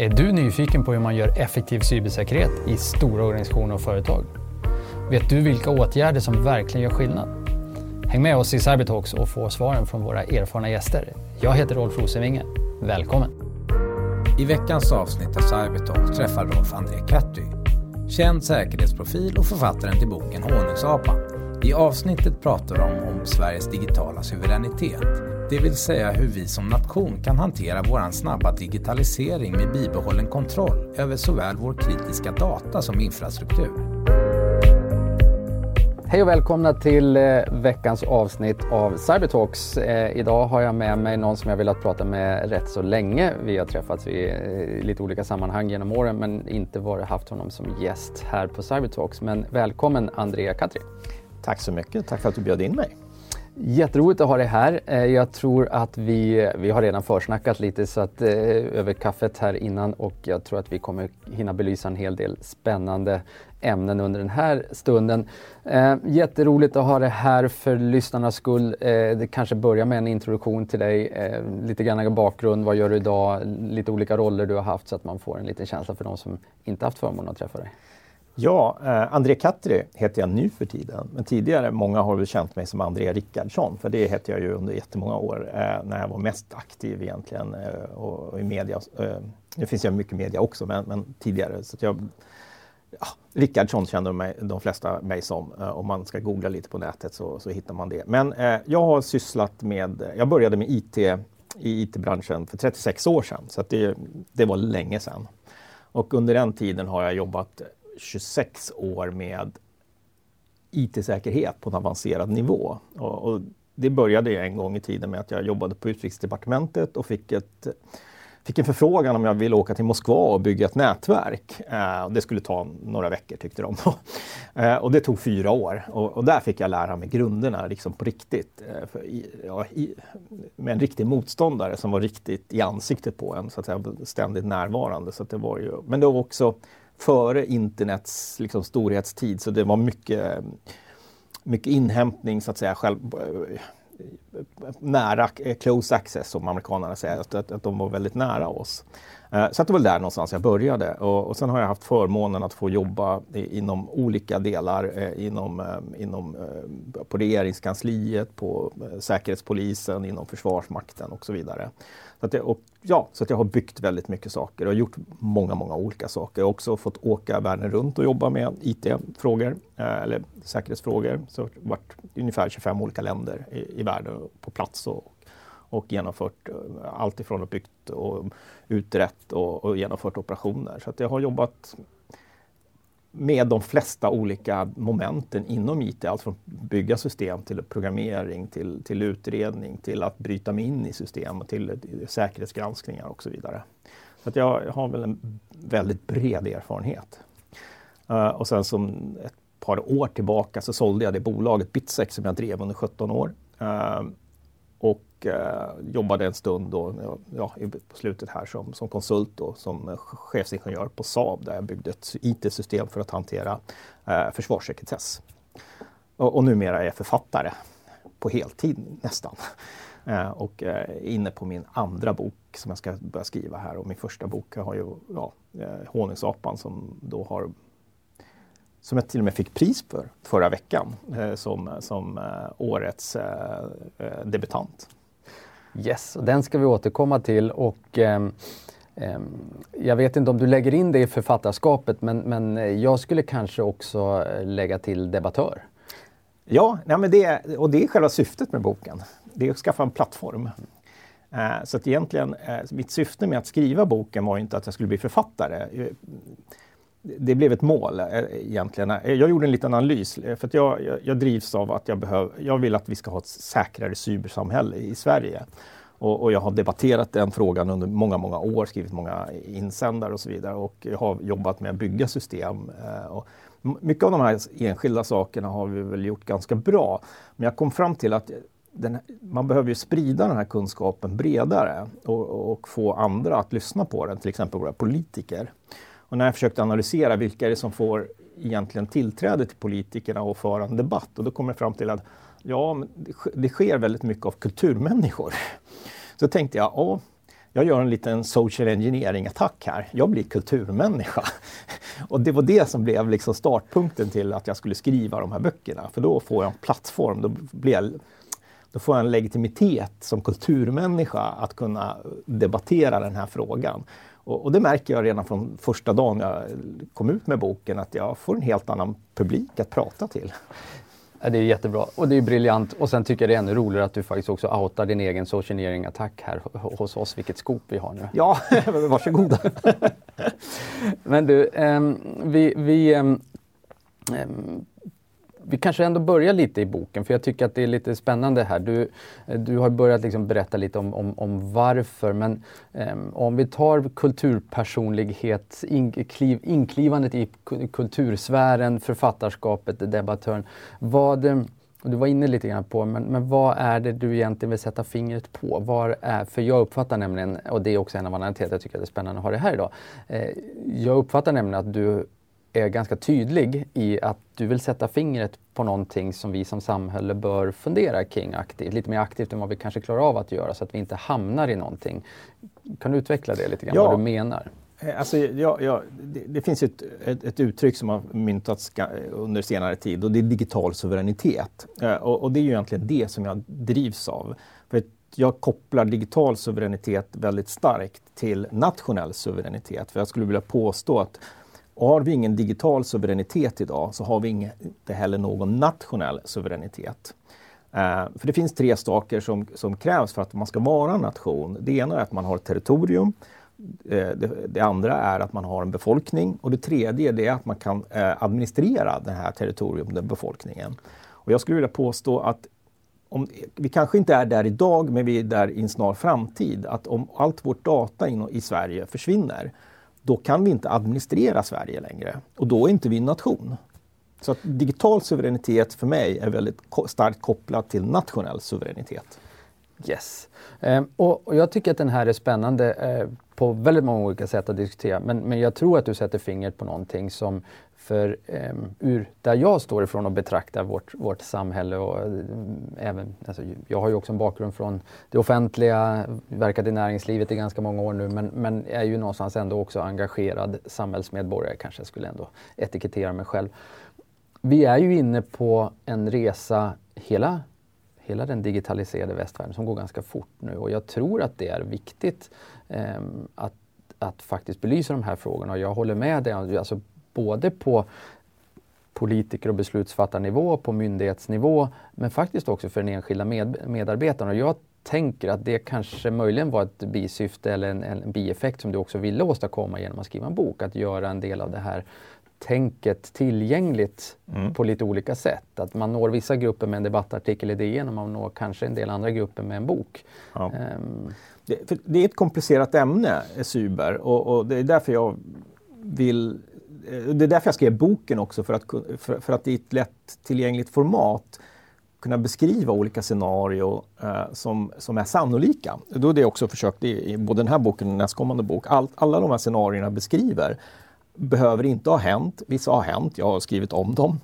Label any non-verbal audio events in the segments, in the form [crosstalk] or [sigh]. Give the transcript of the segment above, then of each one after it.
Är du nyfiken på hur man gör effektiv cybersäkerhet i stora organisationer och företag? Vet du vilka åtgärder som verkligen gör skillnad? Häng med oss i Cybertalks och få svaren från våra erfarna gäster. Jag heter Rolf Rosenvinge. Välkommen! I veckans avsnitt av Cybertalk träffar Rolf André Katty, känd säkerhetsprofil och författaren till boken Honungsapan. I avsnittet pratar de om Sveriges digitala suveränitet det vill säga hur vi som nation kan hantera vår snabba digitalisering med bibehållen kontroll över såväl vår kritiska data som infrastruktur. Hej och välkomna till eh, veckans avsnitt av Cybertalks. Eh, idag har jag med mig någon som jag velat prata med rätt så länge. Vi har träffats i eh, lite olika sammanhang genom åren men inte varit, haft honom som gäst här på Cybertalks. Men välkommen Andrea Katri. Tack så mycket, tack för att du bjöd in mig. Jätteroligt att ha dig här. Eh, jag tror att vi, vi har redan försnackat lite så att, eh, över kaffet här innan och jag tror att vi kommer hinna belysa en hel del spännande ämnen under den här stunden. Eh, jätteroligt att ha dig här för lyssnarnas skull. Eh, det kanske börjar med en introduktion till dig, eh, lite grann bakgrund, vad gör du idag, lite olika roller du har haft så att man får en liten känsla för de som inte haft förmånen att träffa dig. Ja, eh, André Katri heter jag nu för tiden. Men tidigare, många har väl känt mig som André Rickardsson, för det hette jag ju under jättemånga år eh, när jag var mest aktiv egentligen eh, och, och, i media. Eh, nu finns jag mycket media också, men, men tidigare. Så jag, ja, Rickardsson känner mig, de flesta mig som. Eh, om man ska googla lite på nätet så, så hittar man det. Men eh, jag har sysslat med, jag började med IT i IT-branschen för 36 år sedan, så det, det var länge sedan. Och under den tiden har jag jobbat 26 år med IT-säkerhet på en avancerad nivå. Och, och det började en gång i tiden med att jag jobbade på Utrikesdepartementet och fick, ett, fick en förfrågan om jag ville åka till Moskva och bygga ett nätverk. Eh, det skulle ta några veckor tyckte de. eh, och det tog fyra år och, och, där fick jag lära mig grunderna liksom på riktigt. Eh, för, ja, i, med en riktig motståndare som var riktigt i ansiktet på en, så att säga, ständigt närvarande. Så det var ju, men det var också före internets liksom, storhetstid så det var mycket, mycket inhämtning så att säga själv, eh, nära, eh, close access som amerikanerna säger, att, att, att de var väldigt nära oss. Eh, så det var där någonstans jag började och, och sen har jag haft förmånen att få jobba i, inom olika delar eh, inom, eh, inom, eh, på regeringskansliet, på eh, Säkerhetspolisen, inom Försvarsmakten och så vidare. Så att, jag, och, ja, så att jag har byggt väldigt mycket saker och gjort många, många olika saker. Jag har också fått åka världen runt och jobba med IT-frågor eller säkerhetsfrågor. Så det har varit ungefär 25 olika länder i, i världen på plats och, och genomfört eh, allt ifrån att byggt och utrett och, och genomfört operationer. Så att jag har jobbat med de flesta olika momenten inom IT. Allt från bygga system till programmering, till, till utredning, till att bryta mig in i system, till säkerhetsgranskningar och så vidare. Så att jag har väl en väldigt bred erfarenhet. Uh, och sen som ett par år tillbaka så sålde jag det bolaget Bitsex som jag drev under 17 år. Ehm, och eh, jobbade en stund då, ja, på slutet här som, som konsult då, som chefsingenjör på Saab där jag byggde ett IT-system för att hantera eh, försvarssekretess. Och, och numera är jag författare på heltid nästan. [laughs] Eh, och eh, inne på min andra bok som jag ska börja skriva här och min första bok har ju ja, eh, Honungsapan som då har som jag till och med fick pris för förra veckan eh, som, som eh, årets eh, debutant. Yes, och den ska vi återkomma till. Och, eh, eh, jag vet inte om du lägger in det i författarskapet men, men jag skulle kanske också lägga till debattör. Ja, nej men det, och det är själva syftet med boken. Det är att skaffa en plattform. Eh, så att egentligen, mitt syfte med att skriva boken var inte att jag skulle bli författare det blev ett mål eh, egentligen. Eh, jag gjorde en liten analys eh, för att jag, jag, jag drivs av att jag, behöver, jag vill att vi ska ha ett säkrare cybersamhälle i Sverige. Och, och, jag har debatterat den frågan under många, många år, skrivit många insändare och så vidare och jag har jobbat med att bygga system. Och mycket av de här enskilda sakerna har vi väl gjort ganska bra. Men jag kom fram till att den, man behöver ju sprida den här kunskapen bredare och, och, få andra att lyssna på den, till exempel våra politiker. Och när jag försökte analysera vilka är det som får egentligen tillträde till politikerna och föra en debatt och då kom jag fram till att ja, det sker väldigt mycket av kulturmänniskor. Så tänkte jag, ja, jag gör en liten social engineering-attack här. Jag blir kulturmänniska. [laughs] Och det var det som blev liksom startpunkten till att jag skulle skriva de här böckerna. För då får jag en plattform, då, blir jag, då får jag en legitimitet som kulturmänniska att kunna debattera den här frågan. Och, och, det märker jag redan från första dagen jag kom ut med boken, att jag får en helt annan publik att prata till. Ja, det är jättebra och det är briljant. Och sen tycker jag det är ännu roligare att du faktiskt också outar din egen social attack här hos oss. Vilket skop vi har nu. Ja, [laughs] varsågoda. [laughs] Men du, eh, vi, vi eh, vi kanske ändå börjar lite i boken för jag tycker att det är lite spännande här. Du, du har börjat liksom berätta lite om, om, om varför men um, om vi tar kulturpersonlighet, inkliv, inklivandet i kultursfären, författarskapet, debattören. Vad, och du var inne lite grann på, men, men vad är det du egentligen vill sätta fingret på? Var är, för jag uppfattar nämligen, och det är också en av anledningarna till att jag tycker att det är spännande att ha det här idag. Eh, jag uppfattar nämligen att du är ganska tydlig i att du vill sätta fingret på någonting som vi som samhälle bör fundera kring aktivt, lite mer aktivt än vad vi kanske klarar av att göra så att vi inte hamnar i någonting. Kan du utveckla det lite grann, ja. vad du menar? Eh, alltså, ja, ja, det, det, finns ett, ett, ett, uttryck som har myntats under senare tid och det är digital suveränitet. Eh, och, och, det är ju egentligen det som jag drivs av. För jag kopplar digital suveränitet väldigt starkt till nationell suveränitet. För jag skulle vilja påstå att och har vi ingen digital suveränitet idag så har vi inte heller någon nationell suveränitet. Eh, för det finns tre saker som, som krävs för att man ska vara en nation. Det ena är att man har ett territorium. Eh, det, det, andra är att man har en befolkning och det tredje är att man kan eh, administrera det här territoriet den befolkningen. Och jag skulle vilja påstå att om, vi kanske inte är där idag, men vi är där i en snar framtid. Att om allt vårt data in, i Sverige försvinner då kan vi inte administrera Sverige längre och då är inte vi en nation. Så att digital suveränitet för mig är väldigt starkt kopplat till nationell suveränitet. Yes. Eh, och, och, jag tycker att den här är spännande eh, på väldigt många olika sätt att diskutera. Men, men jag tror att du sätter fingret på någonting som för um, ur där jag står ifrån och betraktar vårt, vårt samhälle och um, även, alltså, jag har ju också en bakgrund från det offentliga, verkat i näringslivet i ganska många år nu men, men är ju någonstans ändå också engagerad samhällsmedborgare kanske jag skulle ändå etikettera mig själv. Vi är ju inne på en resa hela hela den digitaliserade västvärlden som går ganska fort nu och jag tror att det är viktigt eh, att, att faktiskt belysa de här frågorna och jag håller med dig. Alltså, både på politiker och beslutsfattarnivå, på myndighetsnivå, men faktiskt också för den enskilda med, medarbetaren. Och jag tänker att det kanske möjligen var ett bisyfte eller en, en bieffekt som du också ville åstadkomma genom att skriva en bok, att göra en del av det här tänket tillgängligt mm. på lite olika sätt. Att man når vissa grupper med en debattartikel i DN och man når kanske en del andra grupper med en bok. Ja. Um. Det, det, är ett komplicerat ämne, cyber, och, och, det är därför jag vill Eh, det är därför jag skrev boken också, för att, för, för att i ett lättillgängligt format kunna beskriva olika scenarier eh, som, som är sannolika. Då är det också försökt i, i både den här boken och nästkommande bok. All, alla de här scenarierna beskriver behöver inte ha hänt. Vissa har hänt, jag har skrivit om dem,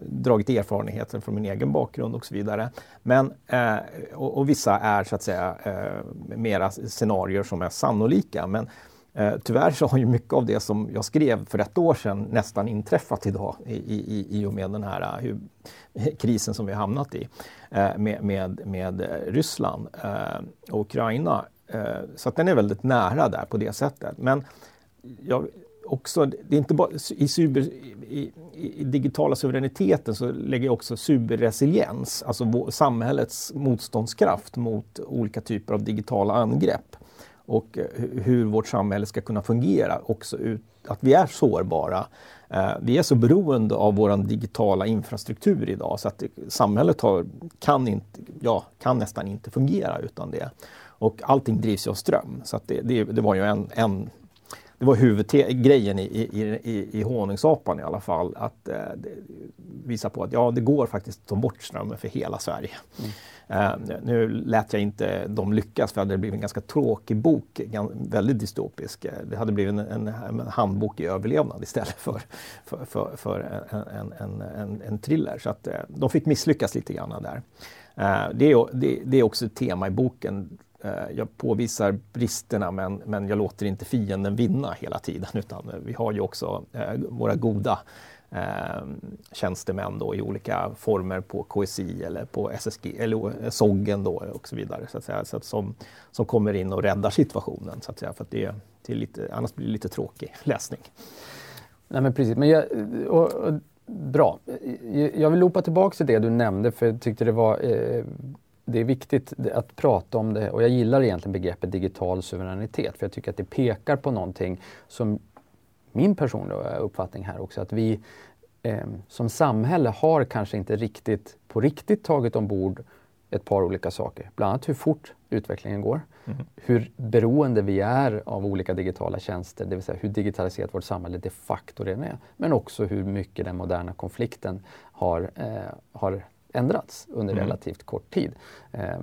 dragit erfarenheter från min egen bakgrund och så vidare. Men, eh, och, och, vissa är så att säga eh, mera scenarier som är sannolika. Men Eh, tyvärr så har ju mycket av det som jag skrev för ett år sedan nästan inträffat idag i, i, i och med den här eh, hur, [laughs] krisen som vi har hamnat i eh, med, med, med eh, Ryssland och Ukraina. så att den är väldigt nära där på det sättet. Men jag, också, det är inte bara i, cyber, i, i, digitala suveräniteten så lägger jag också cyberresiliens, alltså samhällets motståndskraft mot olika typer av digitala angrepp och eh, hur vårt samhälle ska kunna fungera. Också ut, att vi är sårbara. Eh, vi är så beroende av vår digitala infrastruktur idag så att samhället har, kan, inte, ja, kan nästan inte fungera utan det. Och allting drivs ju av ström. Så det, det, det, var ju en, en det var huvudgrejen i, i, i, i honungsapan i alla fall, att eh, visa på att ja, det går faktiskt att ta bort strömmen för hela Sverige. Mm. Uh, nu lät jag inte dem lyckas för det hade blivit en ganska tråkig bok, väldigt dystopisk. Det hade blivit en, en, en handbok i överlevnad istället för, för, för, för en, en, en, en, thriller. Så att uh, de fick misslyckas lite grann där. Uh, det, är, det, det, är också ett tema i boken Eh, jag påvisar bristerna men, men jag låter inte fienden vinna hela tiden [laughs] utan eh, vi har ju också eh, våra goda eh, tjänstemän då i olika former på KSI eller på SSG eller SOGgen då och så vidare så att säga, så att som, som kommer in och räddar situationen så att säga för att det, det är lite, annars blir det lite tråkig [laughs] läsning. Nej men precis, men jag, och, och, bra. Jag vill loopa tillbaka till det du nämnde för jag tyckte det var eh, det är viktigt att prata om det och jag gillar egentligen begreppet digital suveränitet för jag tycker att det pekar på någonting som min personliga uppfattning här också, att vi eh, som samhälle har kanske inte riktigt på riktigt tagit ombord ett par olika saker. Bland annat hur fort utvecklingen går, mm. hur beroende vi är av olika digitala tjänster, det vill säga hur digitaliserat vårt samhälle de facto redan är. Men också hur mycket den moderna konflikten har, eh, har ändrats under mm. relativt kort tid. Eh,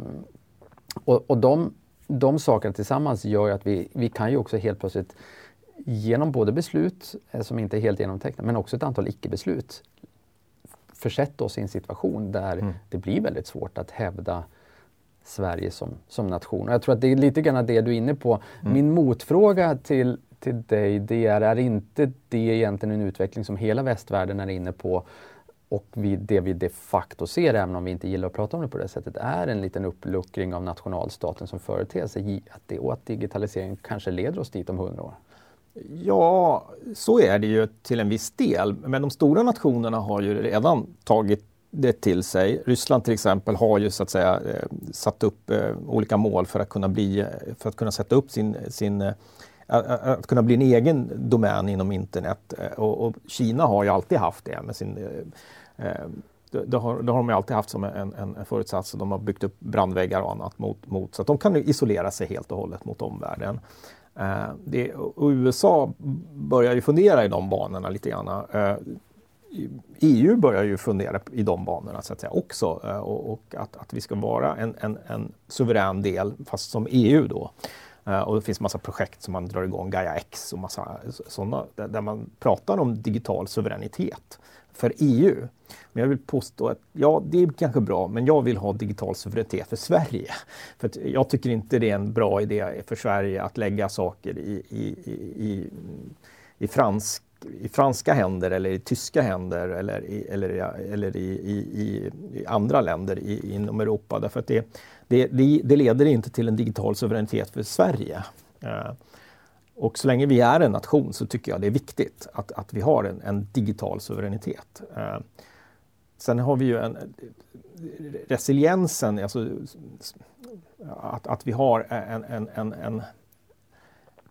och, och de, de sakerna tillsammans gör att vi, vi kan ju också helt plötsligt genom både beslut eh, som inte är helt genomtecknade men också ett antal icke-beslut försätta oss i en situation där mm. det blir väldigt svårt att hävda Sverige som, som nation. Och jag tror att det är lite grann det du är inne på. Mm. Min motfråga till, till dig det är, är inte det egentligen en utveckling som hela västvärlden är inne på och vi, det vi de facto ser, även om vi inte gillar att prata om det på det sättet, är en liten uppluckring av nationalstaten som företeelse att det, och att digitaliseringen kanske leder oss dit om hundra år. Ja, så är det ju till en viss del. Men de stora nationerna har ju redan tagit det till sig. Ryssland till exempel har ju så att säga eh, satt upp eh, olika mål för att kunna bli, för att kunna sätta upp sin, sin eh, att kunna bli en egen domän inom internet. Eh, och, och Kina har ju alltid haft det med sin eh, Eh, det har, det har de alltid haft som en, en förutsats. De har byggt upp brandväggar och annat mot, mot så att de kan isolera sig helt och hållet mot omvärlden. Eh, det, USA börjar ju fundera i de banorna lite grann. Eh, EU börjar ju fundera i de banorna så att säga också eh, och, och att, att vi ska vara en, en, en suverän del, fast som EU då. Eh, och det finns massa projekt som man drar igång, Gaia X och massa sådana, där man pratar om digital suveränitet för EU. Men jag vill påstå att ja, det är kanske bra, men jag vill ha digital suveränitet för Sverige. [laughs] För jag tycker inte det är en bra idé för Sverige att lägga saker i, i, i, i, fransk, i franska händer eller i tyska händer eller i, eller, eller i, i, i andra länder i, inom Europa. Därför att det, det, det, det leder inte till en digital suveränitet för Sverige. Eh, och så länge vi är en nation så tycker jag det är viktigt att, att vi har en, en digital suveränitet. Eh, sen har vi ju en resiliensen, alltså att, att vi har en, en, en, en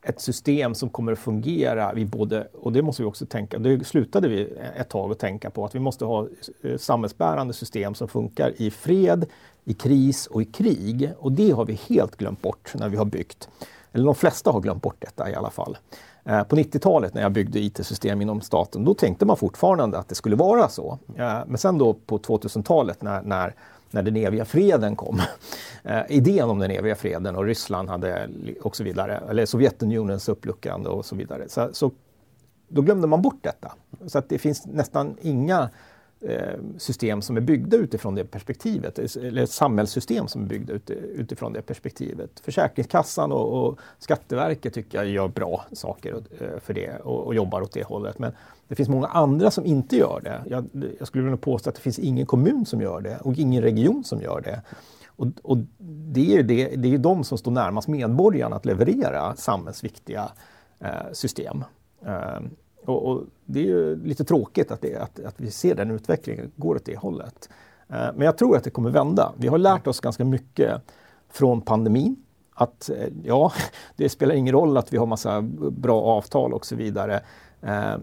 ett system som kommer att fungera. Vi både, och det måste vi också tänka, det slutade vi ett tag att tänka på, att vi måste ha eh, samhällsbärande system som funkar i fred, i kris och i krig. Och det har vi helt glömt bort när vi har byggt eller de flesta har glömt bort detta i alla fall. Eh, på 90-talet när jag byggde IT-system inom staten, då tänkte man fortfarande att det skulle vara så. Eh, men sen då på 2000-talet när, när, när den eviga freden kom, [laughs] eh, idén om den eviga freden och Ryssland hade och så vidare, eller Sovjetunionens uppluckrande och så vidare. Så, så då glömde man bort detta. Så att det finns nästan inga Eh, system som är byggda utifrån det perspektivet, eller ett samhällssystem som är byggda utifrån det perspektivet. Försäkringskassan och, och Skatteverket tycker jag gör bra saker eh, för det och, och, jobbar åt det hållet. Men det finns många andra som inte gör det. Jag, jag skulle vilja påstå att det finns ingen kommun som gör det och ingen region som gör det. Och, och det, är det, det är de som står närmast medborgarna att leverera samhällsviktiga eh, system. Eh, och, och, det är ju lite tråkigt att, det, att, att vi ser den utvecklingen går åt det hållet. Eh, men jag tror att det kommer vända. Vi har lärt oss ganska mycket från pandemin. Att eh, ja, [laughs] det spelar ingen roll att vi har massa bra avtal och så vidare. Eh,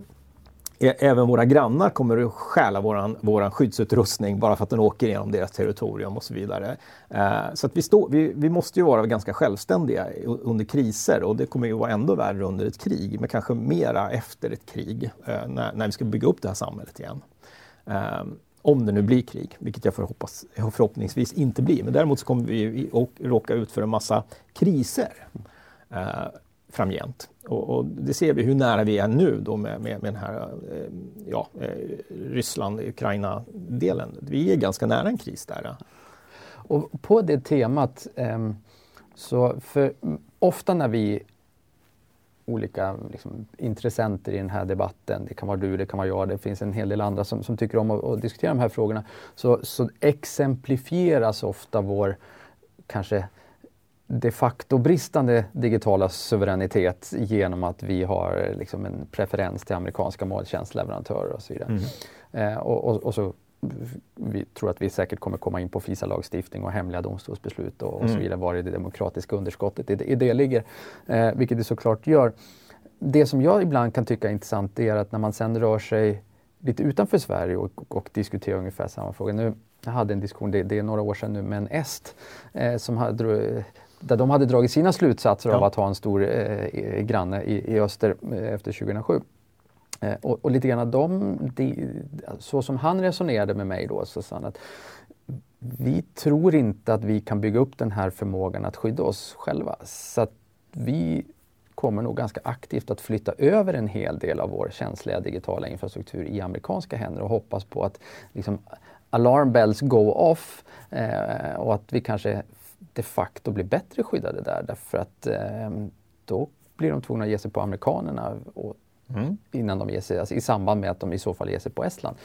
Även våra grannar kommer att stjäla våran, våran skyddsutrustning bara för att den åker genom deras territorium och så vidare. Eh, så att vi, stå, vi, vi, måste ju vara ganska självständiga under kriser och det kommer ju vara ändå värre under ett krig, men kanske mera efter ett krig eh, när, när vi ska bygga upp det här samhället igen. Eh, om det nu blir krig, vilket jag förhoppas, förhoppningsvis inte blir. Men däremot så kommer vi att råka ut för en massa kriser eh, framgent. Och, och, det ser vi hur nära vi är nu då med, med, med den här eh, ja, eh, Ryssland-Ukraina-delen. Vi är ganska nära en kris där. Och på det temat eh, Så för, ofta när vi olika liksom, intressenter i den här debatten. Det kan vara du, det kan vara jag, det finns en hel del andra som, som tycker om att, att, diskutera de här frågorna. Så, så exemplifieras ofta vår kanske de facto bristande digitala suveränitet genom att vi har liksom en preferens till amerikanska molntjänstleverantörer och så vidare. Mm. Eh, och, och, och, så vi tror att vi säkert kommer komma in på FISA-lagstiftning och hemliga domstolsbeslut och, och mm. så vidare, var det demokratiska underskottet i det, i det ligger. Eh, vilket det såklart gör. Det som jag ibland kan tycka är intressant är att när man sen rör sig lite utanför Sverige och, och, diskuterar ungefär samma fråga. Nu, jag hade en diskussion, det, det är några år sedan nu, med en est eh, som hade, där de hade dragit sina slutsatser ja. av att ha en stor eh, granne i, i öster eh, efter 2007. Eh, och, och, lite grann de, de, så som han resonerade med mig då, så sa han att vi tror inte att vi kan bygga upp den här förmågan att skydda oss själva. Så att vi kommer nog ganska aktivt att flytta över en hel del av vår känsliga digitala infrastruktur i amerikanska händer och hoppas på att liksom, alarm bells go off eh, och att vi kanske de facto blir bättre skyddade där därför att eh, då blir de tvungna att ge sig på amerikanerna och Mm. innan de ger sig, alltså i samband med att de i så fall ger sig på Estland.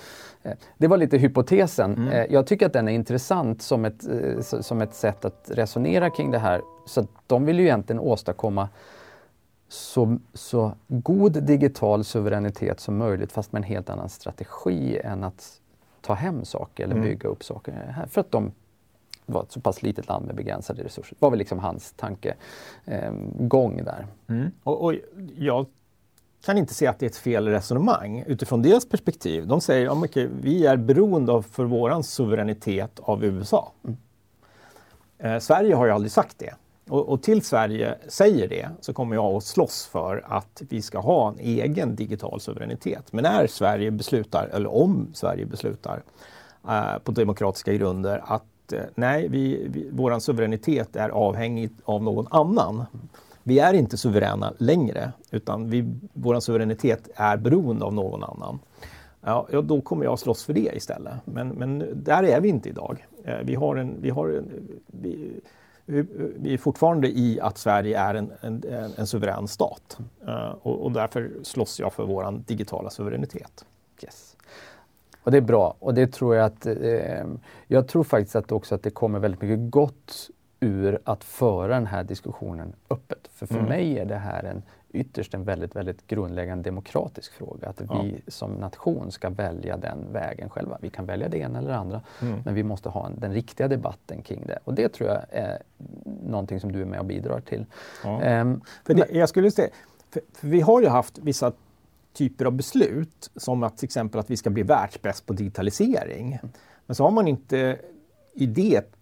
Eh, det var lite hypotesen. Mm. Eh, jag tycker att den är intressant som ett, eh, som ett sätt att resonera kring det här. Så de vill ju egentligen åstadkomma så, så god digital suveränitet som möjligt fast med en helt annan strategi än att ta hem saker eller mm. bygga upp saker här. För att de var ett så pass litet land med begränsade resurser. Det var väl liksom hans tankegång eh, där. Mm. Och, och jag kan inte se att det är ett fel resonemang utifrån deras perspektiv. De säger att okay, vi är beroende av, för vår suveränitet av USA. Mm. Eh, Sverige har ju aldrig sagt det. Och, och, till Sverige säger det så kommer jag att slåss för att vi ska ha en egen digital suveränitet. Men när Sverige beslutar, eller om Sverige beslutar eh, på demokratiska grunder att Eh, nej, vi, vi, vår suveränitet är avhängig av någon annan vi är inte suveräna längre utan vi, vår suveränitet är beroende av någon annan. Ja, då kommer jag slåss för det istället. Men, men där är vi inte idag. Eh, vi, har en, vi, har en, vi, vi är fortfarande i att Sverige är en, en, en suverän stat. Eh, och, och, därför slåss jag för vår digitala suveränitet. Yes. Och det är bra och det tror jag att eh, jag tror faktiskt att också att det kommer väldigt mycket gott ur att föra den här diskussionen öppet. För för mm. mig är det här en ytterst en väldigt, väldigt grundläggande demokratisk fråga. Att ja. vi som nation ska välja den vägen själva. Vi kan välja det ena eller det andra, mm. men vi måste ha en, den riktiga debatten kring det. Och det tror jag är någonting som du är med och bidrar till. Ja. Um, för det, jag skulle säga, för, för vi har ju haft vissa typer av beslut, som att till exempel att vi ska bli världsbäst på digitalisering. Men så har man inte i det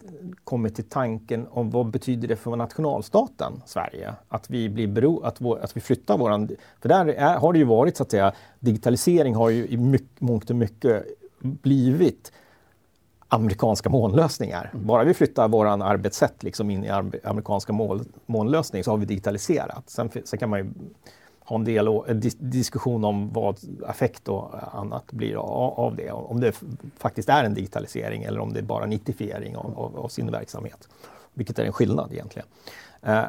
kommit till tanken om vad betyder det för nationalstaten Sverige? Att vi, blir bero, att, vår, att vi flyttar våran... För där är, har det ju varit så att säga, digitalisering har ju i mycket, mångt och mycket blivit amerikanska månlösningar. Mm. Bara vi flyttar våran arbetssätt liksom in i amerikanska mål, månlösning så har vi digitaliserat. Sen, sen kan man ju ha en del en diskussion om vad effekt och annat blir av det. Om det faktiskt är en digitalisering eller om det är bara nitifiering av, av, av sin verksamhet. Vilket är en skillnad egentligen. Eh,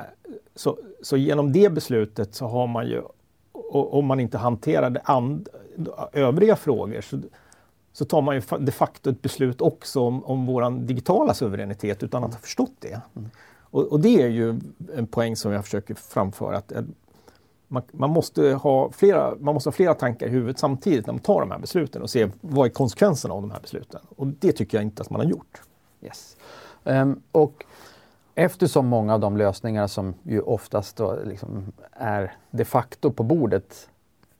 så, så genom det beslutet så har man ju, om man inte hanterar and, övriga frågor, så, så tar man ju de facto ett beslut också om, om vår digitala suveränitet utan att ha förstått det. Mm. Och, och, det är ju en poäng som jag försöker framföra. Att man, man, måste ha flera, man måste ha flera tankar i huvudet samtidigt när man tar de här besluten och se vad är konsekvenserna av de här besluten. Och det tycker jag inte att man har gjort. Yes. Um, och eftersom många av de lösningar som ju oftast liksom är de facto på bordet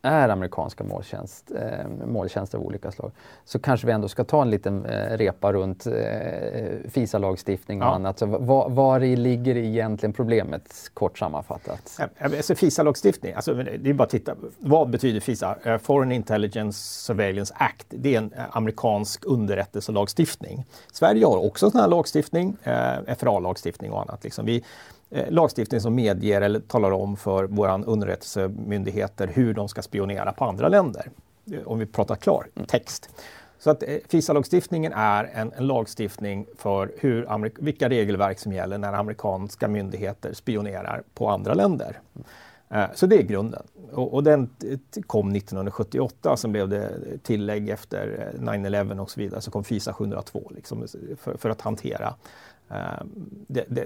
är amerikanska måltjänst, eh, måltjänster av olika slag så kanske vi ändå ska ta en liten eh, repa runt eh, FISA-lagstiftning och ja. annat. Så var, var i ligger egentligen problemet, kort sammanfattat? Alltså, FISA-lagstiftning, alltså, det är bara att titta. Vad betyder FISA? Uh, Foreign Intelligence Surveillance Act. Det är en uh, amerikansk underrättelselagstiftning. Sverige har också sån här lagstiftning, uh, FRA-lagstiftning och annat. Liksom. Vi, Eh, lagstiftning som medger eller talar om för våra underrättelsemyndigheter hur de ska spionera på andra länder. Eh, om vi pratar klar text. Så att eh, FISA-lagstiftningen är en, en, lagstiftning för hur, vilka regelverk som gäller när amerikanska myndigheter spionerar på andra länder. Eh, så det är grunden. Och, och, den kom 1978, sen blev det tillägg efter 9-11 eh, och så vidare, så kom FISA 702 liksom, för, för, att hantera Eh,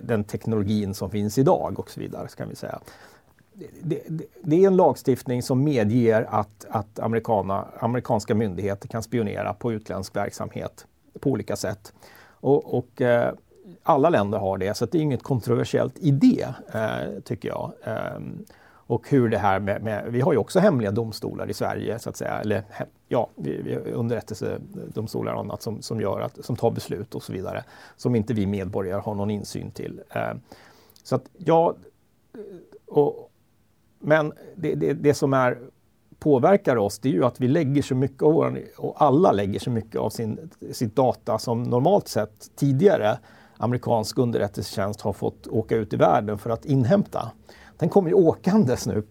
den teknologin som finns idag och så vidare. Kan vi säga. Det, det, det, är en lagstiftning som medger att, att amerikanska myndigheter kan spionera på utländsk verksamhet på olika sätt. Och, och eh, alla länder har det, så det är inget kontroversiellt i det, eh, tycker jag. Eh, och hur det här med, med, vi har ju också hemliga domstolar i Sverige så att säga, eller ja, vi, vi underrättelsedomstolar och annat som, som, gör att, som tar beslut och så vidare, som inte vi medborgare har någon insyn till. Eh, så att ja, och, men det, det, det, som är, påverkar oss det är ju att vi lägger så mycket av vår, och alla lägger så mycket av sin, sitt data som normalt sett tidigare amerikansk underrättelsetjänst har fått åka ut i världen för att inhämta den kommer ju åkandes nu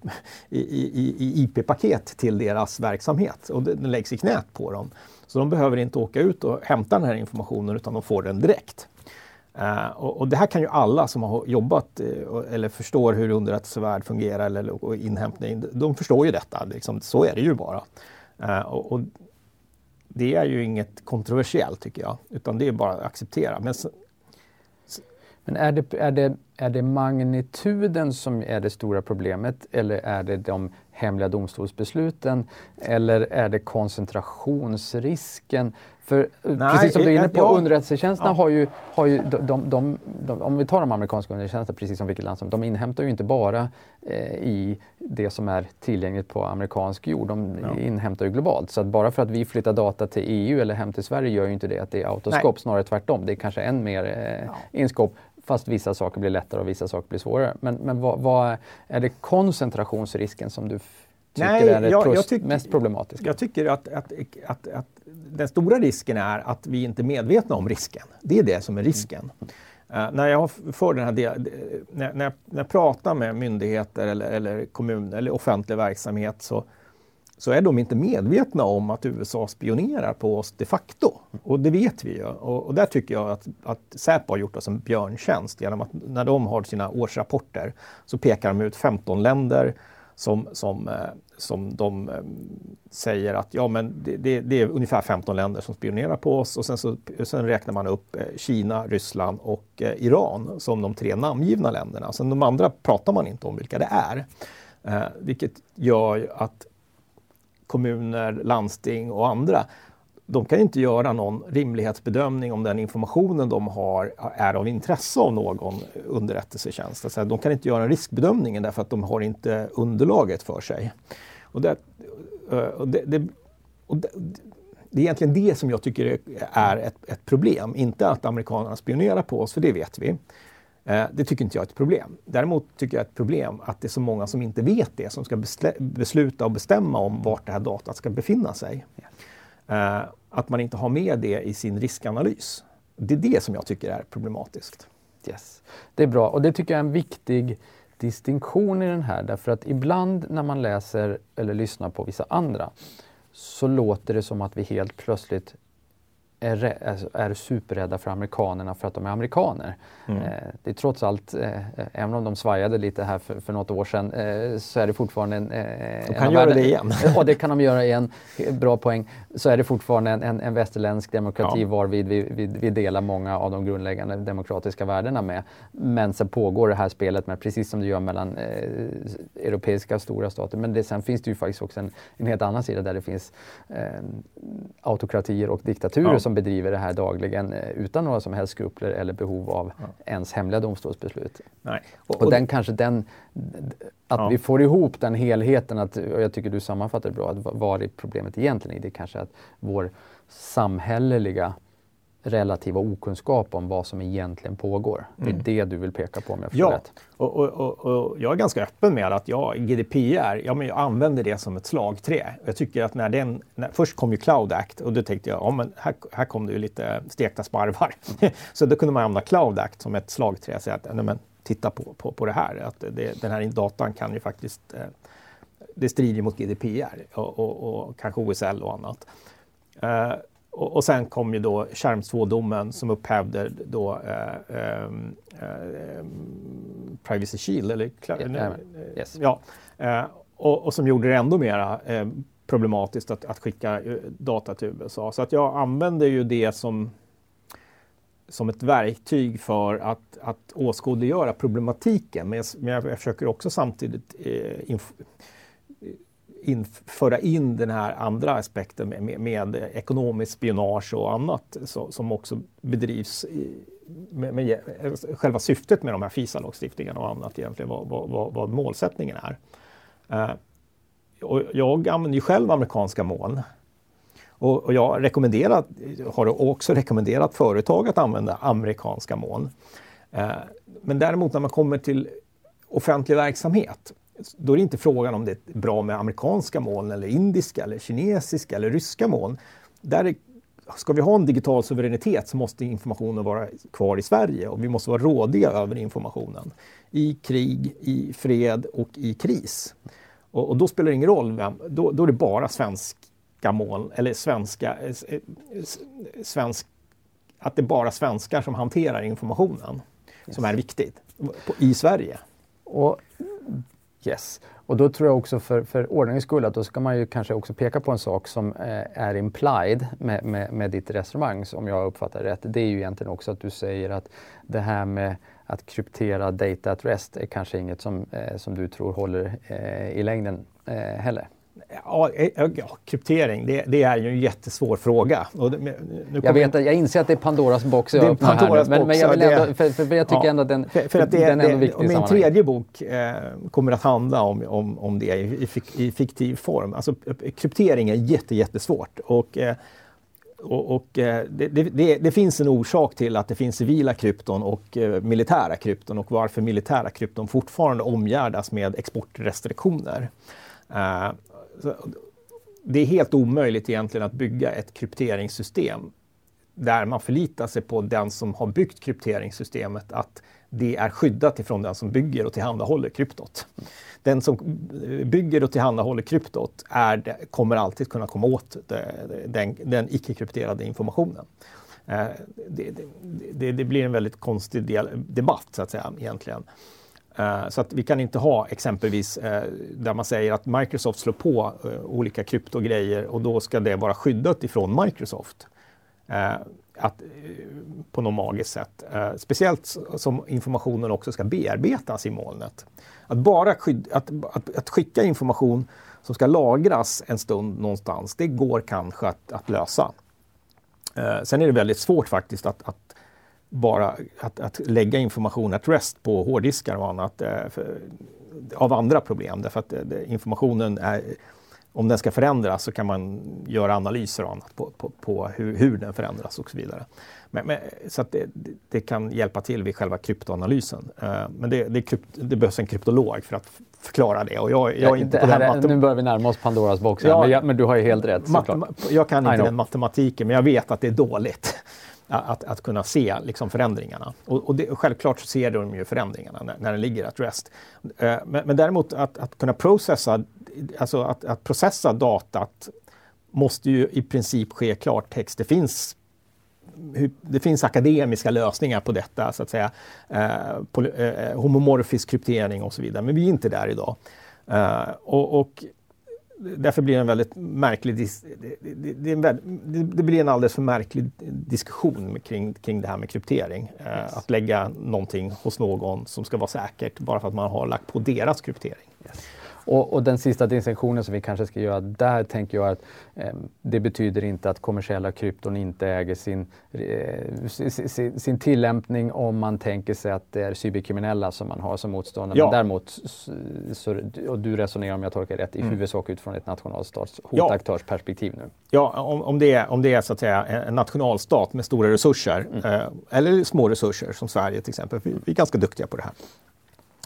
i, i, i IP-paket till deras verksamhet och den läggs i knät på dem. Så de behöver inte åka ut och hämta den här informationen utan de får den direkt. Uh, och, och, det här kan ju alla som har jobbat uh, eller förstår hur underrättelsevärld fungerar eller och inhämtning, de förstår ju detta. Liksom, så är det ju bara. Uh, och, och, det är ju inget kontroversiellt tycker jag, utan det är bara att acceptera. Men men är det, är, det, är det magnituden som är det stora problemet eller är det de hemliga domstolsbesluten eller är det koncentrationsrisken? För Nej, precis som du är inne på, jag, underrättelsetjänsterna ja. har ju, har ju de, de, de, de, om vi tar de amerikanska underrättelsetjänsterna, precis som vilket land som de inhämtar ju inte bara eh, i det som är tillgängligt på amerikansk jord, de ja. inhämtar ju globalt. Så att bara för att vi flyttar data till EU eller hem till Sverige gör ju inte det att det är autoskop, snarare tvärtom. Det är kanske än mer eh, ja. inskop fast vissa saker blir lättare och vissa saker blir svårare. Men, men vad, vad är det koncentrationsrisken som du tycker Nej, är det jag, jag tyck, mest problematiska? Jag tycker att, att, att, att, den stora risken är att vi inte är medvetna om risken. Det är det som är risken. Mm. Uh, när jag för den här del, när, när, jag, när jag pratar med myndigheter eller, eller kommuner eller offentlig verksamhet så, så är de inte medvetna om att USA spionerar på oss de facto. Och det vet vi ju. Och, och där tycker jag att, att Säpo har gjort oss en björntjänst genom att när de har sina årsrapporter så pekar de ut 15 länder som, som, eh, som de eh, säger att ja, men det, det, det, är ungefär 15 länder som spionerar på oss och sen, så, sen räknar man upp eh, Kina, Ryssland och Iran som de tre namngivna länderna. Sen de andra pratar man inte om vilka det är. Eh, vilket gör att kommuner, landsting och andra de kan inte göra någon rimlighetsbedömning om den informationen de har är av intresse av någon underrättelsetjänst. Alltså de kan inte göra en riskbedömning därför att de har inte underlaget för sig. Och det, eh, och det, det, och det, det är egentligen det som jag tycker är ett, ett, problem. Inte att amerikanerna spionerar på oss, för det vet vi. Eh, det tycker inte jag är ett problem. Däremot tycker jag är ett problem att det är så många som inte vet det, som ska besluta och bestämma om vart det här datat ska befinna sig. Yeah. Att man inte har med det i sin riskanalys. Det är det som jag tycker är problematiskt. Yes. Det är bra och det tycker jag är en viktig distinktion i den här därför att ibland när man läser eller lyssnar på vissa andra så låter det som att vi helt plötsligt är, är superrädda för amerikanerna för att de är amerikaner. Mm. Eh, det är trots allt, eh, även om de svajade lite här för, för något år sedan, eh, så är det fortfarande en... de kan göra världen, det igen. [laughs] Ja, det kan de göra igen. Bra poäng. Så är det fortfarande en, en, en västerländsk demokrati ja. varvid vi, vi, vi, delar många av de grundläggande demokratiska värdena med. Men sen pågår det här spelet med, precis som det gör mellan eh, europeiska stora stater. Men det, sen finns det ju faktiskt också en, en helt annan sida där det finns eh, autokratier och diktaturer ja som bedriver det här dagligen eh, utan några som helst skrupler eller behov av ja. ens hemliga domstolsbeslut. Nej. Och, och, och den kanske den, att ja. vi får ihop den helheten, att, och jag tycker du sammanfattar det bra, att vad är problemet egentligen i? Det är kanske att vår samhälleliga relativa okunskap om vad som egentligen pågår. Det är mm. det du vill peka på om jag Ja, och, och, och, och, jag är ganska öppen med att ja, GDPR, ja, men jag använder det som ett slagträ. Jag tycker att när den, när, först kom ju Cloud Act och då tänkte jag, ja men här, här kom det ju lite stekta sparvar. [laughs] så då kunde man använda Cloud Act som ett slagträ och säga att nej, men, titta på, på, på det här, att det, den här datan kan ju faktiskt eh, det strider mot GDPR och, och, och kanske OSL och annat. Uh, och, och sen kom ju då Charms 2-domen som upphävde då eh, eh, Privacy Shield, eller yeah, yes. ja, och, och, som gjorde det ändå mera problematiskt att, att skicka data till USA. Så att jag använder ju det som som ett verktyg för att, att åskådliggöra problematiken. Men jag, men jag försöker också samtidigt eh, föra in den här andra aspekten med, med, med ekonomiskt spionage och annat så, som också bedrivs i, med, med, själva syftet med de här FISA-lagstiftningarna och annat egentligen, vad, vad, vad målsättningen är. Eh, och jag använder ju själv amerikanska moln och, och jag rekommenderat, har också rekommenderat företag att använda amerikanska moln. Eh, men däremot när man kommer till offentlig verksamhet, då är det inte frågan om det är bra med amerikanska moln eller indiska eller kinesiska eller ryska moln. Där ska vi ha en digital suveränitet så måste informationen vara kvar i Sverige och vi måste vara rådiga över informationen. I krig, i fred och i kris. Och, och då spelar det ingen roll vem, då, då är det bara svensk svenska mål, eller svenska, eh, eh, svensk, att det är bara svenskar som hanterar informationen yes. som är viktigt i Sverige. Och, yes. Och då tror jag också för, för ordningens skull att då ska man ju kanske också peka på en sak som eh, är implied med, med, med ditt resonemang, om jag uppfattar det rätt. Det är ju egentligen också att du säger att det här med att kryptera data at rest är kanske inget som, eh, som du tror håller eh, i längden eh, heller. Ja, eh, ja, kryptering, det, det, är ju en jättesvår fråga. Det, jag, vet, jag inser att det är Pandoras box jag öppnar här nu, men, men jag, vill ändå, för, för jag tycker ja, ändå att den, för, för att det, den är ändå viktig Min tredje bok eh, kommer att handla om, om, om det i, i, fiktiv form. Alltså, kryptering är jätte, jättesvårt. Och, eh, och, och eh, det, det, det, finns en orsak till att det finns civila krypton och eh, militära krypton och varför militära krypton fortfarande omgärdas med exportrestriktioner. Uh, det är helt omöjligt egentligen att bygga ett krypteringssystem där man förlitar sig på den som har byggt krypteringssystemet att det är skyddat ifrån den som bygger och tillhandahåller kryptot. Den som bygger och tillhandahåller kryptot är, kommer alltid kunna komma åt den, den icke-krypterade informationen. Eh, det, det, det, blir en väldigt konstig debatt så att säga egentligen. Eh, så att vi kan inte ha exempelvis eh, där man säger att Microsoft slår på eh, olika kryptogrejer och då ska det vara skyddat ifrån Microsoft. Att, på något magiskt sätt. speciellt som informationen också ska bearbetas i molnet. Att bara skyd, att, att, att, skicka information som ska lagras en stund någonstans, det går kanske att, att lösa. sen är det väldigt svårt faktiskt att, att bara att, att lägga information at rest på hårddiskar och annat eh, för, av andra problem. Därför att eh, informationen är, om den ska förändras så kan man göra analyser och annat på, på, på hur, hur, den förändras och så vidare. Men, men, så att det, det, kan hjälpa till vid själva kryptoanalysen. Uh, men det, det, krypt, det, behövs en kryptolog för att förklara det. Och jag, jag är inte på den är, nu börjar vi närma oss Pandoras box, ja, men, men, du har ju helt rätt. Jag kan inte den matematiken, men jag vet att det är dåligt att, att kunna se liksom förändringarna. Och, och det, självklart så ser de ju förändringarna när, när den ligger at rest. Eh, men, men, däremot att, att kunna processa, alltså att, att processa datat måste ju i princip ske klartext. Det finns det finns akademiska lösningar på detta, så att säga. Eh, på, eh, homomorfisk kryptering och så vidare, men vi är inte där idag. Eh, och, och, därför blir det en väldigt märklig det, det, det, det, blir en alldeles för märklig diskussion kring, kring det här med kryptering. Eh, yes. Att lägga någonting hos någon som ska vara säkert bara för att man har lagt på deras kryptering. Yes. Och, och, den sista distinktionen som vi kanske ska göra där tänker jag att eh, det betyder inte att kommersiella krypton inte äger sin, eh, sin, sin, tillämpning om man tänker sig att det är cyberkriminella som man har som motståndare. Ja. Men däremot, så, och du resonerar om jag tolkar rätt, i mm. huvudsak utifrån ett nationalstats hotaktörsperspektiv nu. Ja, om, om, det är, om det är så att säga en nationalstat med stora resurser mm. eh, eller små resurser som Sverige till exempel, vi, vi är ganska duktiga på det här.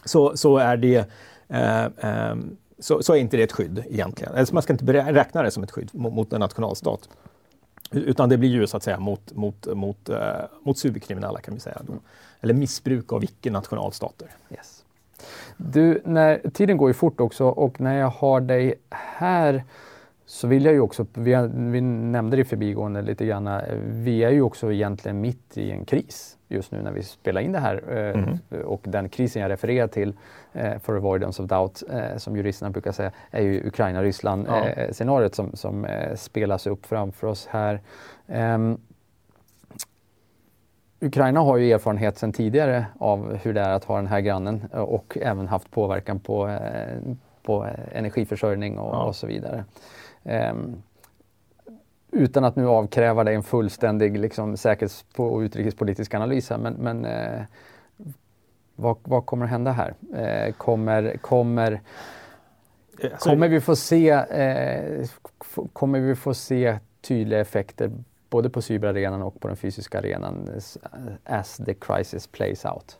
Så, så är det Eh, ehm, så, så, är inte det ett skydd egentligen. Alltså man ska inte räkna det som ett skydd mot, en nationalstat. Utan det blir ju så att säga mot, mot, mot, uh, mot superkriminella kan vi säga. Då. Eller missbruk av icke-nationalstater. Yes. Du, när, tiden går ju fort också och när jag har dig här så vill jag ju också, vi, vi nämnde det i förbigående lite grann, eh, vi är ju också egentligen mitt i en kris just nu när vi spelar in det här. Mm. Och den krisen jag refererar till, eh, for avoidance of doubt, eh, som juristerna brukar säga, är ju Ukraina-Ryssland-scenariot ja. som, som spelas upp framför oss här. Um, Ukraina har ju erfarenhet sedan tidigare av hur det är att ha den här grannen och även haft påverkan på, på energiförsörjning och, ja. och så vidare. Um, utan att nu avkräva dig en fullständig liksom, säkerhets och utrikespolitisk analys här, men, men eh, vad, vad, kommer att hända här? Eh, kommer, kommer, alltså, kommer vi få se eh, kommer vi få se tydliga effekter både på cyberarenan och på den fysiska arenan as the crisis plays out?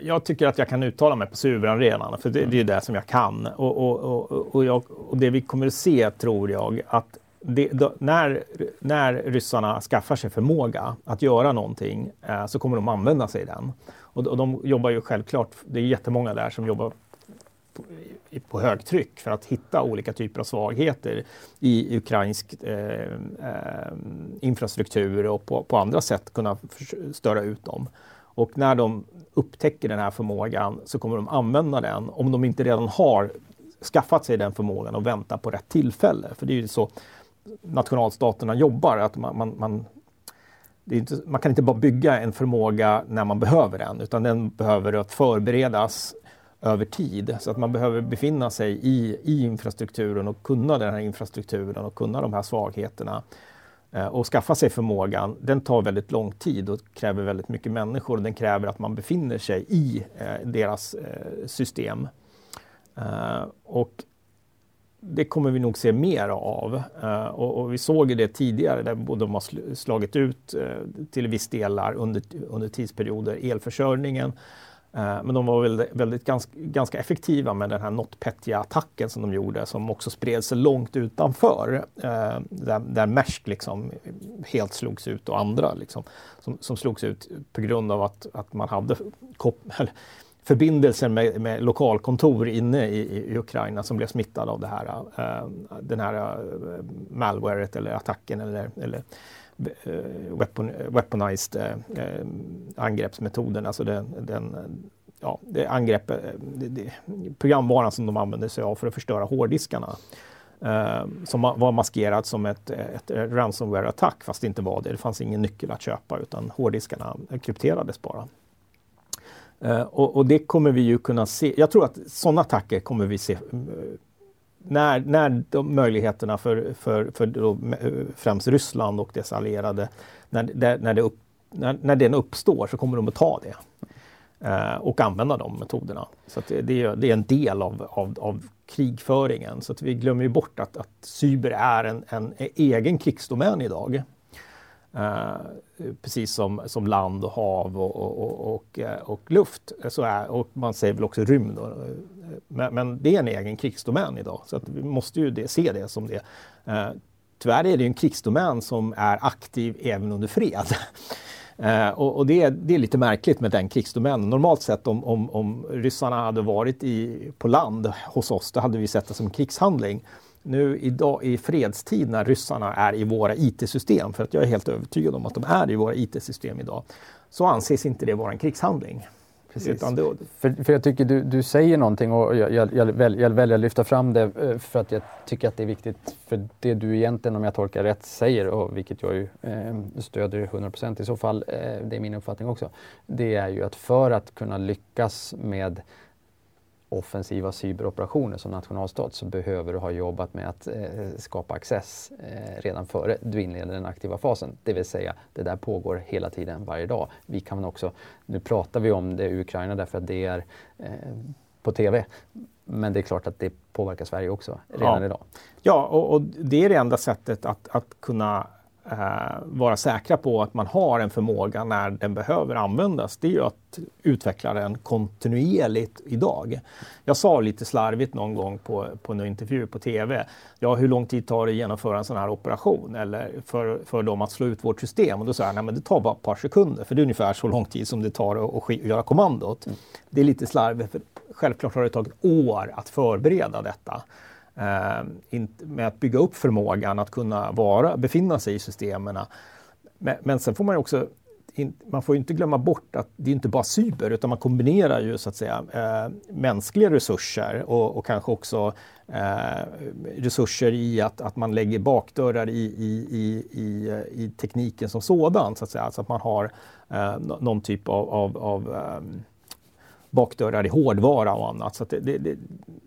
Jag tycker att jag kan uttala mig på cyberarenan, för det, det är det som jag kan. Och, och, och, och, jag, och det vi kommer att se, tror jag, att det, då, när, när ryssarna skaffar sig förmåga att göra någonting eh, så kommer de använda sig den. Och, och, de jobbar ju självklart, det är jättemånga där som jobbar på, på högtryck för att hitta olika typer av svagheter i ukrainsk eh, eh, infrastruktur och på, på, andra sätt kunna störa ut dem. Och när de upptäcker den här förmågan så kommer de använda den om de inte redan har skaffat sig den förmågan och väntar på rätt tillfälle. För det är ju så nationalstaterna jobbar. Att man, man, man, inte, man, kan inte bara bygga en förmåga när man behöver den, utan den behöver att förberedas över tid. Så att man behöver befinna sig i, i infrastrukturen och kunna den här infrastrukturen och kunna de här svagheterna eh, och skaffa sig förmågan, den tar väldigt lång tid och kräver väldigt mycket människor. Den kräver att man befinner sig i eh, deras eh, system. Eh, och det kommer vi nog se mer av. Uh, och, och, vi såg det tidigare där både de har slagit ut uh, till viss delar under, under tidsperioder elförsörjningen. Eh, men de var väldigt, väldigt ganska, ganska, effektiva med den här NotPetya-attacken som de gjorde som också spred sig långt utanför. där, där Maersk liksom helt slogs ut och andra liksom, som, som slogs ut på grund av att, att man hade förbindelser med, med lokalkontor inne i, i, Ukraina som blev smittade av det här, uh, den här uh, malwaret eller attacken eller, eller uh, weapon, weaponized uh, angreppsmetoden. Alltså den, den, ja, det angrepp, det, det, programvaran som de använde sig av för att förstöra hårddiskarna. som var maskerat som ett, ett ransomware-attack fast det inte var det. Det fanns ingen nyckel att köpa utan hårddiskarna krypterades bara. Eh, och, och, det kommer vi ju kunna se. Jag tror att sådana attacker kommer vi se eh, när, när de möjligheterna för, för, för då, eh, främst Ryssland och dess allierade, när, där, när, det upp, när, när den uppstår så kommer de att ta det. eh, och använda de metoderna. Så det, det, är, det är en del av, av, av krigföringen. Så att vi glömmer bort att, att cyber är en, en egen krigsdomän idag. Eh, precis som, som land och hav och, och, och, eh, och, luft. Så är, och man säger väl också rymd. Eh, men, men, det är en egen krigsdomän idag. Så att vi måste ju det, se det som det. Tyvärr är det en krigsdomän som är aktiv även under fred. [laughs] Eh, och, och det, är, det, är, lite märkligt med den krigsdomänen. Normalt sett om, om, om ryssarna hade varit i, på land hos oss, då hade vi sett det som en krigshandling nu idag i fredstid när ryssarna är i våra IT-system, för att jag är helt övertygad om att de är i våra IT-system idag, så anses inte det vara en krigshandling. Det... För, för jag tycker du, du säger någonting och jag, jag, jag, väl, jag väljer att lyfta fram det eh, för att jag tycker att det är viktigt. För det du egentligen, om jag tolkar rätt, säger, och vilket jag ju eh, stöder 100% i så fall, eh, det är min uppfattning också, det är ju att för att kunna lyckas med offensiva cyberoperationer som nationalstat så behöver du ha jobbat med att eh, skapa access eh, redan före du inleder den aktiva fasen. Det vill säga, det där pågår hela tiden, varje dag. Vi kan också, nu pratar vi om det i Ukraina därför att det är eh, på TV. Men det är klart att det påverkar Sverige också redan ja. idag. Ja, och, och, det är det enda sättet att, att kunna eh, vara säkra på att man har en förmåga när den behöver användas, det är ju att utveckla den kontinuerligt idag. Jag sa lite slarvigt någon gång på, på en intervju på TV, ja hur lång tid tar det att genomföra en sån här operation eller för, för dem att slå ut vårt system? Och då sa jag, nej men det tar bara ett par sekunder, för det är ungefär så lång tid som det tar att, att göra kommandot. Mm. Det är lite slarvigt, för självklart har det tagit år att förbereda detta. Eh, med att bygga upp förmågan att kunna vara, befinna sig i systemen. Men, men sen får man också man får inte glömma bort att det är inte bara cyber utan man kombinerar ju så att säga eh, mänskliga resurser och, och kanske också eh, resurser i att, att man lägger bakdörrar i, i, i, i, i tekniken som sådan så att säga. Så att man har eh, någon typ av, av, av eh, bakdörrar i hårdvara och annat. Så det, det, det,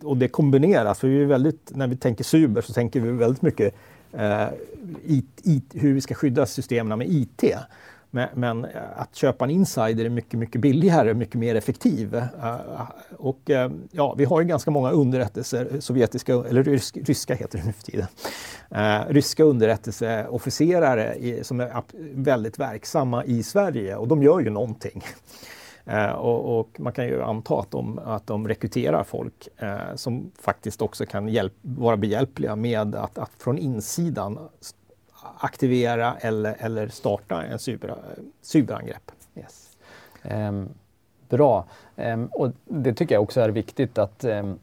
och det kombineras, för vi är väldigt, när vi tänker cyber så tänker vi väldigt mycket eh, it, it, hur vi ska skydda systemen med IT. Men, men, eh, att köpa en insider är mycket, mycket billigare, mycket mer effektiv. Eh, och eh, ja, vi har ju ganska många underrättelser, eh, sovjetiska, eller rysk, ryska heter det nu för tiden, eh, ryska underrättelseofficerare i, som är väldigt verksamma i Sverige och de gör ju någonting. Eh, och, och, man kan ju anta att de, att de rekryterar folk eh, som faktiskt också kan hjälp, vara behjälpliga med att, att från insidan aktivera eller, eller starta en cyber, cyberangrepp. Yes. Um, bra. Um, och det tycker jag också är viktigt att um,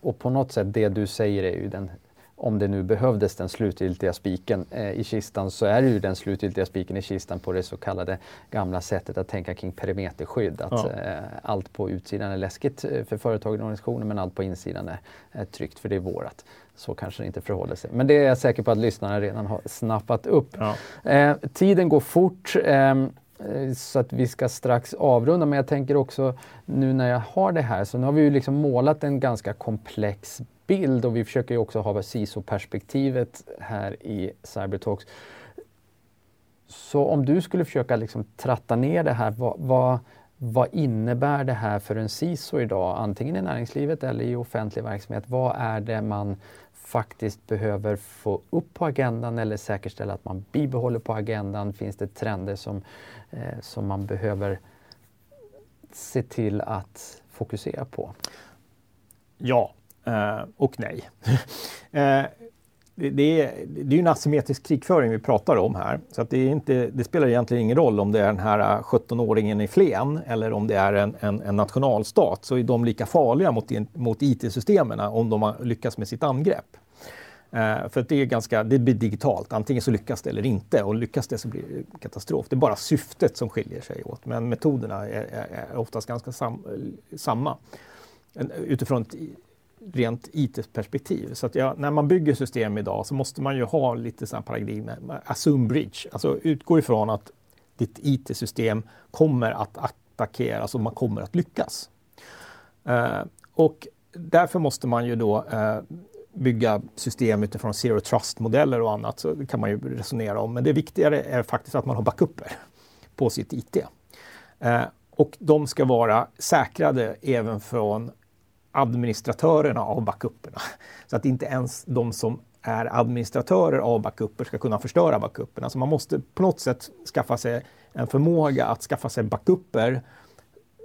och på något sätt det du säger är ju den om det nu behövdes den slutgiltiga spiken eh, i kistan så är det ju den slutgiltiga spiken i kistan på det så kallade gamla sättet att tänka kring perimeterskydd. Att ja. eh, allt på utsidan är läskigt eh, för företag och organisationer men allt på insidan är, är tryggt för det är vårat. Så kanske det inte förhåller sig. Men det är jag säker på att lyssnarna redan har snappat upp. Ja. Eh, tiden går fort. Ehm, eh, så att vi ska strax avrunda men jag tänker också nu när jag har det här så nu har vi ju liksom målat en ganska komplex bild och vi försöker ju också ha CISO-perspektivet här i Cybertalks. Så om du skulle försöka liksom tratta ner det här, vad, vad, vad, innebär det här för en CISO idag, antingen i näringslivet eller i offentlig verksamhet? Vad är det man faktiskt behöver få upp på agendan eller säkerställa att man bibehåller på agendan? Finns det trender som, eh, som man behöver se till att fokusera på? Ja, Eh, och nej. [laughs] Eh, det, det, är, det är en asymmetrisk krigföring vi pratar om här. Så att det, är inte, det spelar egentligen ingen roll om det är den här eh, 17-åringen i Flen eller om det är en, en, en nationalstat. Så är de lika farliga mot, mot IT-systemen om de lyckas med sitt angrepp. Uh, för att det, är ganska, det blir digitalt, antingen så lyckas det eller inte och lyckas det så blir det katastrof. Det är bara syftet som skiljer sig åt men metoderna är, är, är oftast ganska sam, eh, samma. Utifrån ett rent IT-perspektiv. Så att ja, när man bygger system idag så måste man ju ha lite sån paradigm, eh, assume bridge, alltså utgå ifrån att ditt IT-system kommer att attackeras och man kommer att lyckas. Eh, och därför måste man ju då eh, bygga system utifrån zero trust-modeller och annat, så det kan man ju resonera om. Men det viktigare är faktiskt att man har backuper på sitt IT. Eh, och de ska vara säkrade även från administratörerna av backuperna. Så att inte ens de som är administratörer av backuper ska kunna förstöra backuperna. Så man måste på något sätt skaffa sig en förmåga att skaffa sig backuper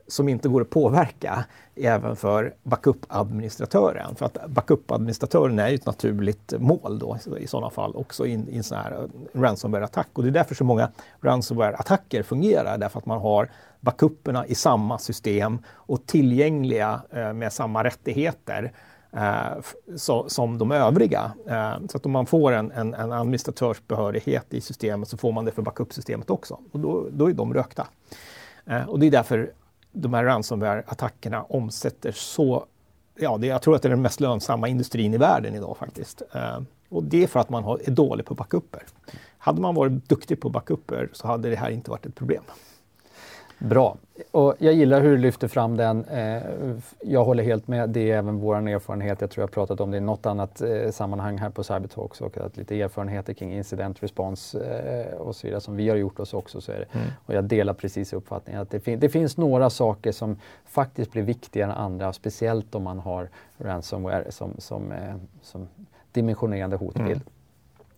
som inte går att påverka även för backup-administratören. För att backup-administratören är ju ett naturligt mål då i sådana fall också i, i en sån här eh, ransomware-attack. Och det är därför så många ransomware-attacker fungerar, därför att man har backuperna i samma system och tillgängliga eh, med samma rättigheter eh, så, som de övriga. Eh, så att om man får en, en, en administratörsbehörighet i systemet så får man det för backup-systemet också och då, då är de rökta. Eh, och det är därför de här ransomware-attackerna omsätter så Ja, det, jag tror att det är den mest lönsamma industrin i världen idag faktiskt. Eh, och det är för att man har, är dålig på backuper. Hade man varit duktig på backuper så hade det här inte varit ett problem. Bra. Och jag gillar hur du lyfter fram den. Eh, jag håller helt med. Det är även vår erfarenhet. Jag tror jag pratat om det i något annat eh, sammanhang här på Cybertalks och att lite erfarenheter kring incident response eh, och så vidare som vi har gjort oss också. Så är det. Mm. Och jag delar precis uppfattningen att det, fin det, finns några saker som faktiskt blir viktigare än andra, speciellt om man har ransomware som, som, som dimensionerande hotbild. Mm.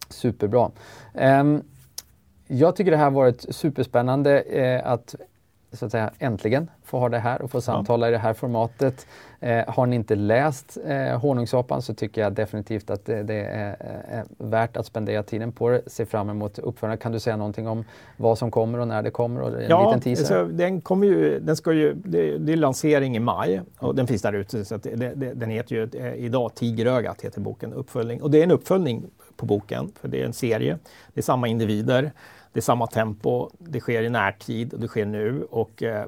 Superbra. Um, jag tycker det här varit superspännande eh, att så att säga äntligen få ha det här och få samtala ja. i det här formatet. Eh, har ni inte läst eh, Honungsapan så tycker jag definitivt att det, det är, är, värt att spendera tiden på det. Se fram emot uppföljningen. Kan du säga någonting om vad som kommer och när det kommer? Och en ja, liten teaser? Alltså, den kommer ju, den ska ju, det, det är lansering i maj och den finns där ute. Så det, det, den heter ju eh, idag Tigerögat heter boken, uppföljning. Och det är en uppföljning på boken, för det är en serie. Det är samma individer, det är samma tempo, det sker i närtid och det sker nu. Och, eh,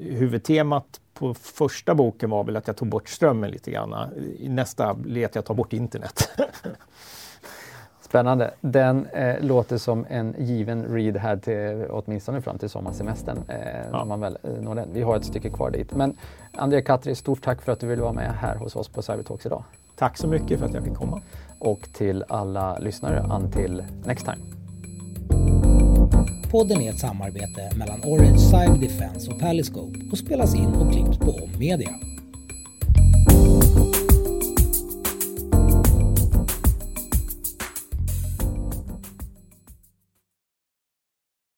huvudtemat på första boken var väl att jag tog bort strömmen lite grann. I nästa blir att jag tar bort internet. [laughs] Spännande. Den eh, låter som en given read här till åtminstone fram till sommarsemestern. Eh, ja. när man väl eh, når den. Vi har ett stycke kvar dit. Men Andrea Katri, stort tack för att du ville vara med här hos oss på Cybertalks idag. Tack så mycket för att jag fick komma. Och till alla lyssnare, until next time. Podden är ett samarbete mellan Orange Cyber Defense och Paliscope och spelas in och klipps på Om Media.